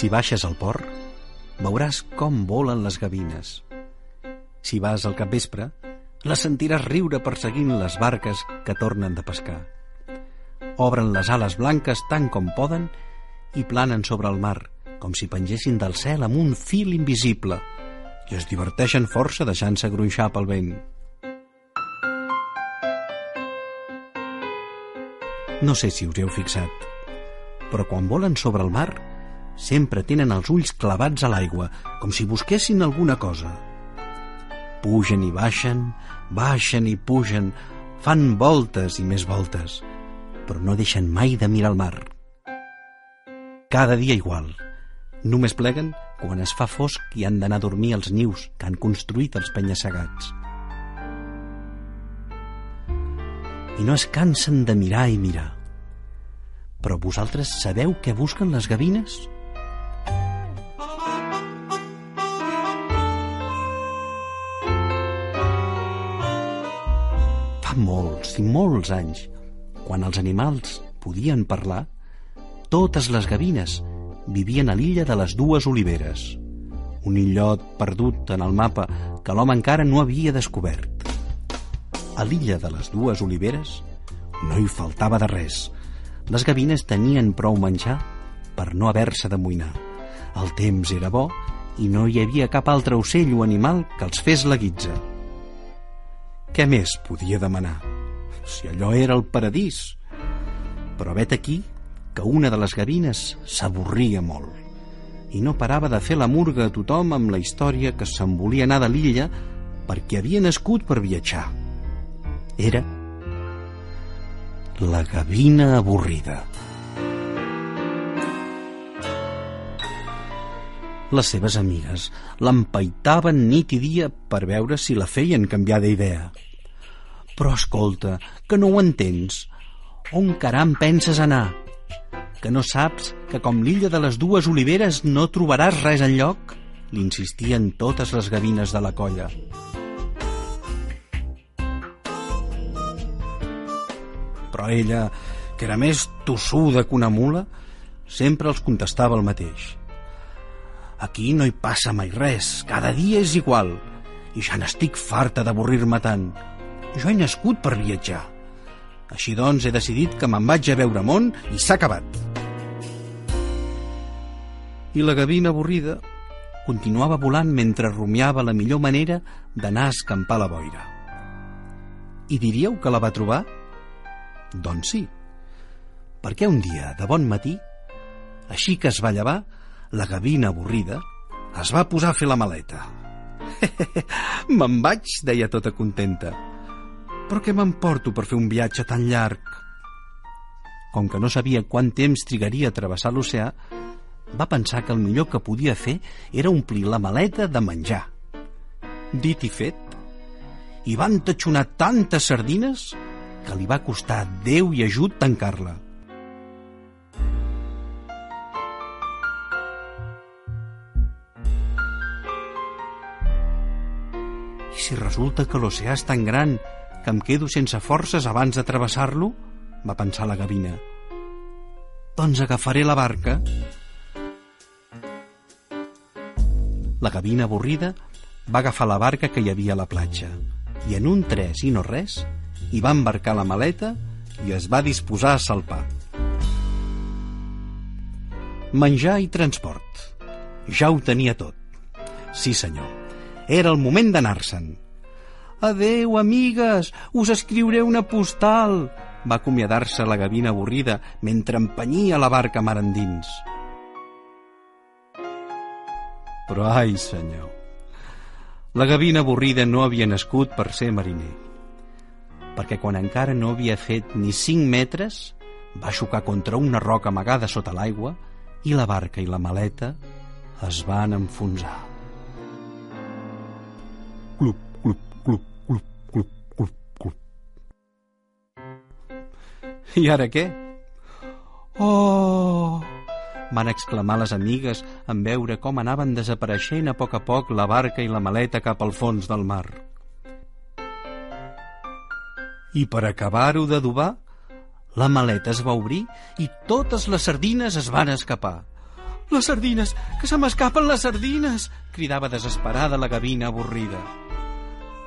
Si baixes al port, veuràs com volen les gavines. Si vas al capvespre, les sentiràs riure perseguint les barques que tornen de pescar. Obren les ales blanques tant com poden i planen sobre el mar, com si pengessin del cel amb un fil invisible, i es diverteixen força deixant-se gronxar pel vent. No sé si us heu fixat, però quan volen sobre el mar sempre tenen els ulls clavats a l'aigua, com si busquessin alguna cosa. Pugen i baixen, baixen i pugen, fan voltes i més voltes, però no deixen mai de mirar el mar. Cada dia igual. Només pleguen quan es fa fosc i han d'anar a dormir als nius que han construït els penya-segats. I no es cansen de mirar i mirar. Però vosaltres sabeu què busquen les gavines? Molts i molts anys, quan els animals podien parlar, totes les gavines vivien a l'illa de les dues oliveres, un illot perdut en el mapa que l'home encara no havia descobert. A l'illa de les dues oliveres no hi faltava de res. Les gavines tenien prou menjar per no haver-se d'amoïnar. El temps era bo i no hi havia cap altre ocell o animal que els fes la guitza. Què més podia demanar? Si allò era el paradís. Però vet aquí que una de les gavines s'avorria molt i no parava de fer la murga a tothom amb la història que se'n volia anar de l'illa perquè havia nascut per viatjar. Era la gavina avorrida. Les seves amigues l'empaitaven nit i dia per veure si la feien canviar d'idea. Però escolta, que no ho entens. On caram penses anar? Que no saps que com l'illa de les dues oliveres no trobaràs res en lloc? L'insistien totes les gavines de la colla. Però ella, que era més tossuda que una mula, sempre els contestava el mateix. Aquí no hi passa mai res, cada dia és igual, i ja n'estic farta d'avorrir-me tant. Jo he nascut per viatjar. Així doncs he decidit que me'n vaig a veure món i s'ha acabat. I la gavina avorrida continuava volant mentre rumiava la millor manera d'anar a escampar la boira. I diríeu que la va trobar? Doncs sí, perquè un dia, de bon matí, així que es va llevar, la gavina avorrida es va posar a fer la maleta. Me'n vaig, deia tota contenta. Però què m'emporto per fer un viatge tan llarg? Com que no sabia quant temps trigaria a travessar l'oceà, va pensar que el millor que podia fer era omplir la maleta de menjar. Dit i fet, i van tatxonar tantes sardines que li va costar Déu i ajut tancar-la. I si resulta que l'oceà és tan gran que em quedo sense forces abans de travessar-lo? va pensar la gavina. Doncs agafaré la barca. La gavina avorrida va agafar la barca que hi havia a la platja i en un tres i no res hi va embarcar la maleta i es va disposar a salpar. Menjar i transport. Ja ho tenia tot. Sí, senyor. Era el moment d'anar-se'n. Adeu, amigues, us escriuré una postal, va acomiadar-se la gavina avorrida mentre empenyia la barca mar endins. Però, ai, senyor, la gavina avorrida no havia nascut per ser mariner, perquè quan encara no havia fet ni cinc metres va xocar contra una roca amagada sota l'aigua i la barca i la maleta es van enfonsar. Clup, I ara què? Oh! Van exclamar les amigues en veure com anaven desapareixent a poc a poc la barca i la maleta cap al fons del mar. I per acabar-ho d'adobar, la maleta es va obrir i totes les sardines es van escapar. Les sardines! Que se m'escapen les sardines! cridava desesperada la gavina avorrida.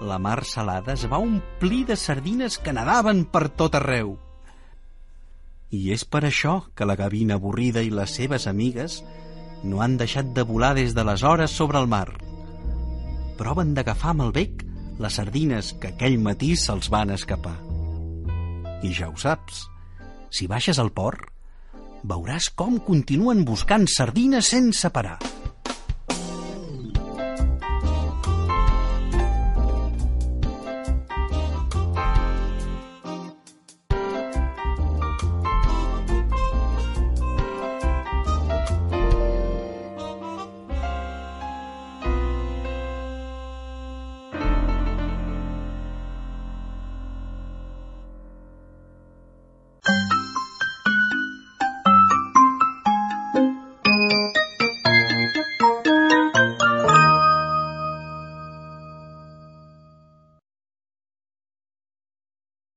La mar salada es va omplir de sardines que nadaven per tot arreu. I és per això que la gavina avorrida i les seves amigues no han deixat de volar des d'aleshores sobre el mar. Proven d'agafar amb el bec les sardines que aquell matí se'ls van escapar. I ja ho saps, si baixes al port, veuràs com continuen buscant sardines sense parar.